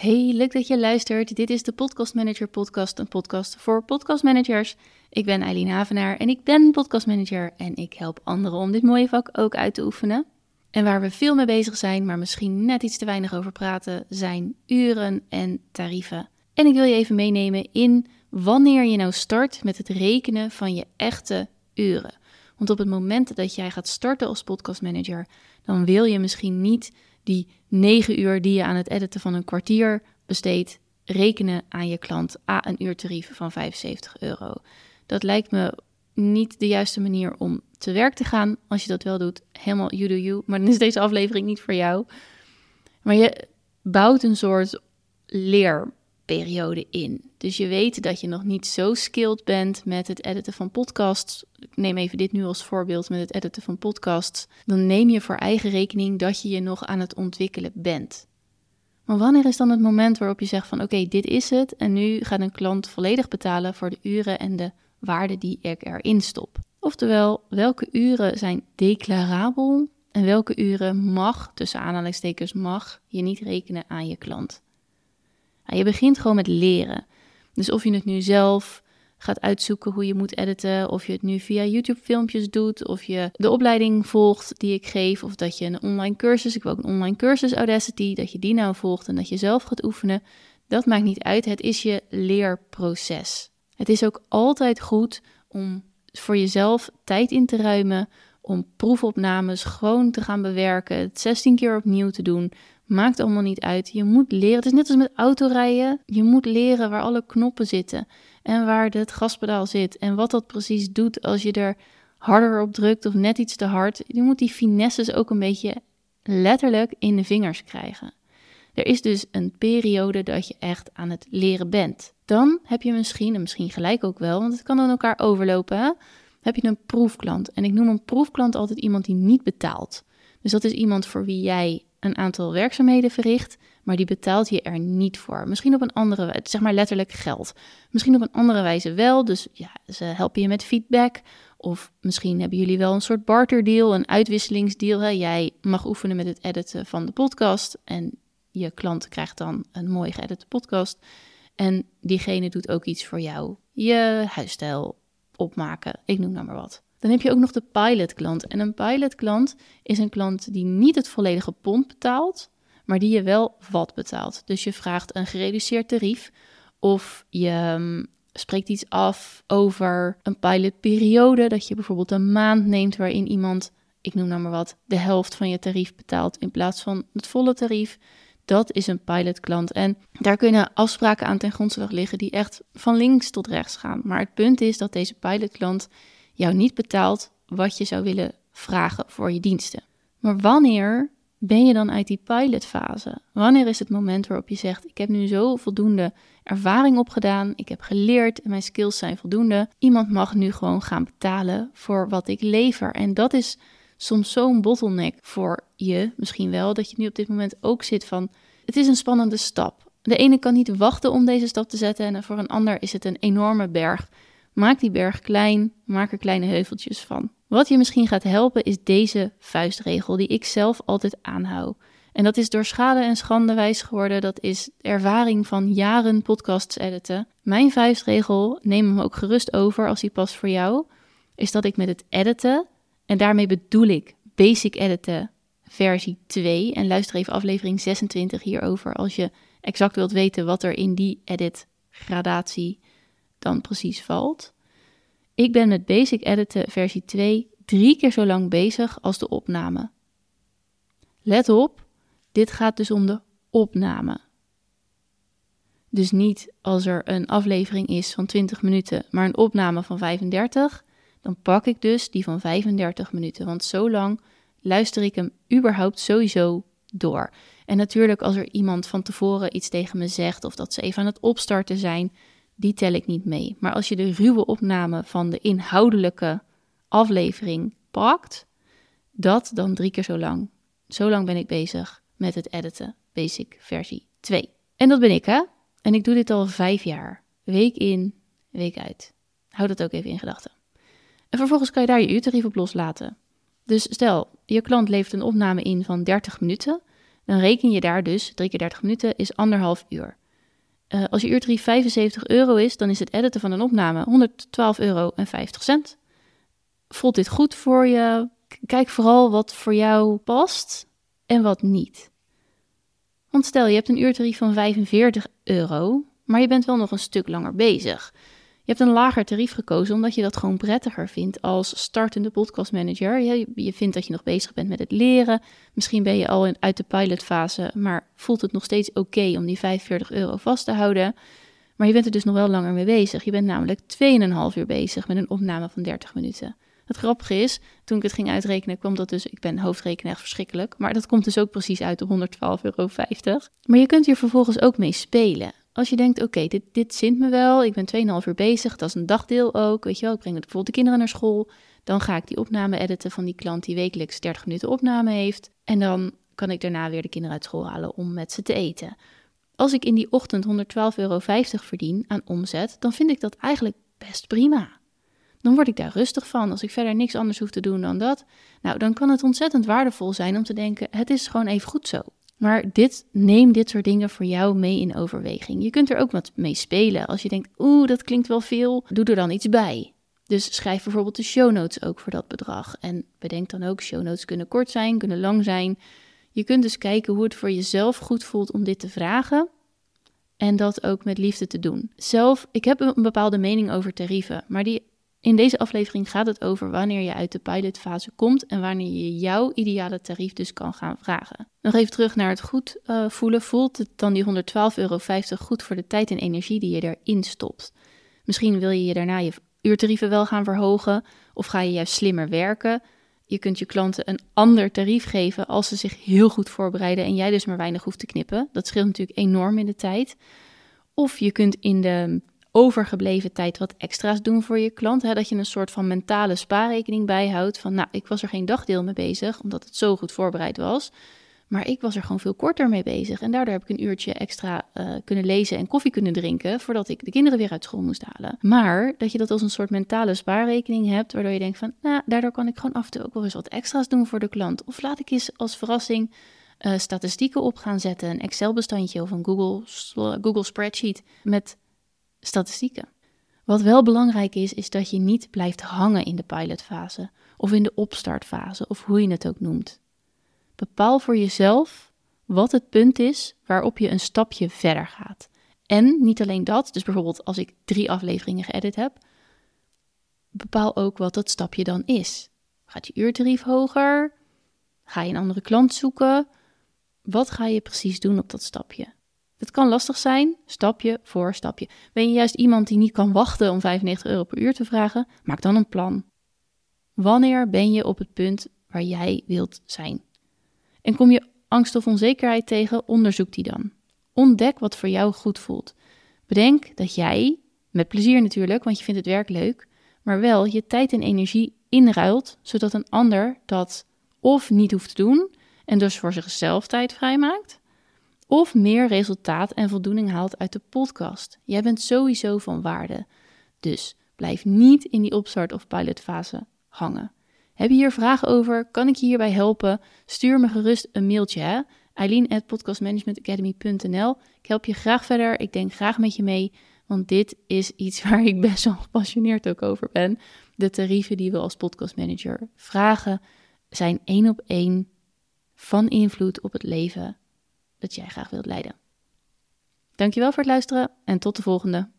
Hey, leuk dat je luistert. Dit is de Podcast Manager Podcast, een podcast voor podcastmanagers. Ik ben Eileen Havenaar en ik ben podcastmanager en ik help anderen om dit mooie vak ook uit te oefenen. En waar we veel mee bezig zijn, maar misschien net iets te weinig over praten, zijn uren en tarieven. En ik wil je even meenemen in wanneer je nou start met het rekenen van je echte uren. Want op het moment dat jij gaat starten als podcastmanager, dan wil je misschien niet die negen uur die je aan het editen van een kwartier besteedt, rekenen aan je klant a een uurtarief van 75 euro. Dat lijkt me niet de juiste manier om te werk te gaan. Als je dat wel doet, helemaal you do you. Maar dan is deze aflevering niet voor jou. Maar je bouwt een soort leer periode in. Dus je weet dat je nog niet zo skilled bent met het editen van podcasts. Ik neem even dit nu als voorbeeld met het editen van podcasts. Dan neem je voor eigen rekening dat je je nog aan het ontwikkelen bent. Maar wanneer is dan het moment waarop je zegt van oké, dit is het en nu gaat een klant volledig betalen voor de uren en de waarde die ik erin stop? Oftewel, welke uren zijn declarabel en welke uren mag, tussen aanhalingstekens mag, je niet rekenen aan je klant? Je begint gewoon met leren. Dus of je het nu zelf gaat uitzoeken hoe je moet editen, of je het nu via YouTube-filmpjes doet, of je de opleiding volgt die ik geef, of dat je een online cursus, ik wil ook een online cursus Audacity, dat je die nou volgt en dat je zelf gaat oefenen, dat maakt niet uit. Het is je leerproces. Het is ook altijd goed om voor jezelf tijd in te ruimen, om proefopnames gewoon te gaan bewerken, het 16 keer opnieuw te doen, Maakt allemaal niet uit. Je moet leren. Het is net als met autorijden. Je moet leren waar alle knoppen zitten. En waar het gaspedaal zit. En wat dat precies doet als je er harder op drukt of net iets te hard. Je moet die finesses ook een beetje letterlijk in de vingers krijgen. Er is dus een periode dat je echt aan het leren bent. Dan heb je misschien, en misschien gelijk ook wel, want het kan dan elkaar overlopen, heb je een proefklant. En ik noem een proefklant altijd iemand die niet betaalt. Dus dat is iemand voor wie jij een aantal werkzaamheden verricht, maar die betaalt je er niet voor. Misschien op een andere zeg maar letterlijk geld. Misschien op een andere wijze wel, dus ja, ze helpen je met feedback. Of misschien hebben jullie wel een soort barterdeal, een uitwisselingsdeal. Hè? Jij mag oefenen met het editen van de podcast en je klant krijgt dan een mooi geëdite podcast. En diegene doet ook iets voor jou. Je huisstijl opmaken, ik noem nou maar wat. Dan heb je ook nog de pilotklant. En een pilotklant is een klant die niet het volledige pond betaalt, maar die je wel wat betaalt. Dus je vraagt een gereduceerd tarief of je um, spreekt iets af over een pilotperiode. Dat je bijvoorbeeld een maand neemt waarin iemand, ik noem nou maar wat, de helft van je tarief betaalt in plaats van het volle tarief. Dat is een pilotklant. En daar kunnen afspraken aan ten grondslag liggen die echt van links tot rechts gaan. Maar het punt is dat deze pilotklant jou niet betaalt wat je zou willen vragen voor je diensten. Maar wanneer ben je dan uit die pilotfase? Wanneer is het moment waarop je zegt: Ik heb nu zo voldoende ervaring opgedaan, ik heb geleerd en mijn skills zijn voldoende. Iemand mag nu gewoon gaan betalen voor wat ik lever. En dat is soms zo'n bottleneck voor je, misschien wel, dat je nu op dit moment ook zit van: Het is een spannende stap. De ene kan niet wachten om deze stap te zetten en voor een ander is het een enorme berg. Maak die berg klein, maak er kleine heuveltjes van. Wat je misschien gaat helpen is deze vuistregel die ik zelf altijd aanhoud. En dat is door schade en schande wijs geworden. Dat is ervaring van jaren podcasts editen. Mijn vuistregel, neem hem ook gerust over als hij past voor jou, is dat ik met het editen, en daarmee bedoel ik basic editen versie 2, en luister even aflevering 26 hierover als je exact wilt weten wat er in die edit gradatie dan precies valt. Ik ben met Basic Editen versie 2 drie keer zo lang bezig als de opname. Let op, dit gaat dus om de opname. Dus niet als er een aflevering is van 20 minuten, maar een opname van 35, dan pak ik dus die van 35 minuten. Want zo lang luister ik hem überhaupt sowieso door. En natuurlijk, als er iemand van tevoren iets tegen me zegt of dat ze even aan het opstarten zijn, die tel ik niet mee. Maar als je de ruwe opname van de inhoudelijke aflevering pakt, dat dan drie keer zo lang. Zo lang ben ik bezig met het editen, basic versie 2. En dat ben ik, hè? En ik doe dit al vijf jaar. Week in, week uit. Hou dat ook even in gedachten. En vervolgens kan je daar je uurtarief op loslaten. Dus stel, je klant levert een opname in van 30 minuten. dan reken je daar dus, 3 keer 30 minuten is anderhalf uur. Uh, als je uurtarief 75 euro is, dan is het editen van een opname 112,50 euro. Voelt dit goed voor je? Kijk vooral wat voor jou past en wat niet. Want stel je hebt een uurtarief van 45 euro, maar je bent wel nog een stuk langer bezig. Je hebt een lager tarief gekozen omdat je dat gewoon prettiger vindt als startende podcastmanager. Je, je vindt dat je nog bezig bent met het leren. Misschien ben je al in, uit de pilotfase, maar voelt het nog steeds oké om die 45 euro vast te houden. Maar je bent er dus nog wel langer mee bezig. Je bent namelijk 2,5 uur bezig met een opname van 30 minuten. Het grappige is, toen ik het ging uitrekenen, kwam dat dus, ik ben hoofdrekenen echt verschrikkelijk, maar dat komt dus ook precies uit op 112,50 euro. Maar je kunt hier vervolgens ook mee spelen. Als je denkt, oké, dit, dit zint me wel, ik ben 2,5 uur bezig, dat is een dagdeel ook, weet je wel, ik breng bijvoorbeeld de kinderen naar school, dan ga ik die opname editen van die klant die wekelijks 30 minuten opname heeft en dan kan ik daarna weer de kinderen uit school halen om met ze te eten. Als ik in die ochtend 112,50 euro verdien aan omzet, dan vind ik dat eigenlijk best prima dan word ik daar rustig van. Als ik verder niks anders hoef te doen dan dat, nou, dan kan het ontzettend waardevol zijn om te denken: het is gewoon even goed zo. Maar dit, neem dit soort dingen voor jou mee in overweging. Je kunt er ook wat mee spelen. Als je denkt, oeh, dat klinkt wel veel, doe er dan iets bij. Dus schrijf bijvoorbeeld de show notes ook voor dat bedrag. En bedenk dan ook, show notes kunnen kort zijn, kunnen lang zijn. Je kunt dus kijken hoe het voor jezelf goed voelt om dit te vragen. En dat ook met liefde te doen. Zelf, ik heb een bepaalde mening over tarieven, maar die in deze aflevering gaat het over wanneer je uit de pilotfase komt en wanneer je jouw ideale tarief dus kan gaan vragen. Nog even terug naar het goed uh, voelen. Voelt het dan die 112,50 euro goed voor de tijd en energie die je erin stopt? Misschien wil je je daarna je uurtarieven wel gaan verhogen of ga je juist slimmer werken. Je kunt je klanten een ander tarief geven als ze zich heel goed voorbereiden en jij dus maar weinig hoeft te knippen. Dat scheelt natuurlijk enorm in de tijd. Of je kunt in de overgebleven tijd wat extra's doen voor je klant. Hè? Dat je een soort van mentale spaarrekening bijhoudt. Van nou, ik was er geen dagdeel mee bezig, omdat het zo goed voorbereid was. Maar ik was er gewoon veel korter mee bezig. En daardoor heb ik een uurtje extra uh, kunnen lezen en koffie kunnen drinken. voordat ik de kinderen weer uit school moest halen. Maar dat je dat als een soort mentale spaarrekening hebt. waardoor je denkt van, nou, daardoor kan ik gewoon af en toe ook wel eens wat extra's doen voor de klant. Of laat ik eens als verrassing uh, statistieken op gaan zetten. Een Excel-bestandje of een Google, Google Spreadsheet. met statistieken. Wat wel belangrijk is, is dat je niet blijft hangen in de pilotfase of in de opstartfase of hoe je het ook noemt. Bepaal voor jezelf wat het punt is waarop je een stapje verder gaat. En niet alleen dat, dus bijvoorbeeld als ik drie afleveringen geëdit heb, bepaal ook wat dat stapje dan is. Gaat je uurtarief hoger? Ga je een andere klant zoeken? Wat ga je precies doen op dat stapje? Het kan lastig zijn, stapje voor stapje. Ben je juist iemand die niet kan wachten om 95 euro per uur te vragen? Maak dan een plan. Wanneer ben je op het punt waar jij wilt zijn? En kom je angst of onzekerheid tegen, onderzoek die dan. Ontdek wat voor jou goed voelt. Bedenk dat jij, met plezier natuurlijk, want je vindt het werk leuk, maar wel je tijd en energie inruilt, zodat een ander dat of niet hoeft te doen en dus voor zichzelf tijd vrijmaakt, of meer resultaat en voldoening haalt uit de podcast. Jij bent sowieso van waarde. Dus blijf niet in die opstart- of pilotfase hangen. Heb je hier vragen over? Kan ik je hierbij helpen? Stuur me gerust een mailtje. Eileen at podcastmanagementacademy.nl. Ik help je graag verder. Ik denk graag met je mee. Want dit is iets waar ik best wel gepassioneerd ook over ben. De tarieven die we als podcastmanager vragen zijn één op één van invloed op het leven dat jij graag wilt leiden. Dankjewel voor het luisteren en tot de volgende.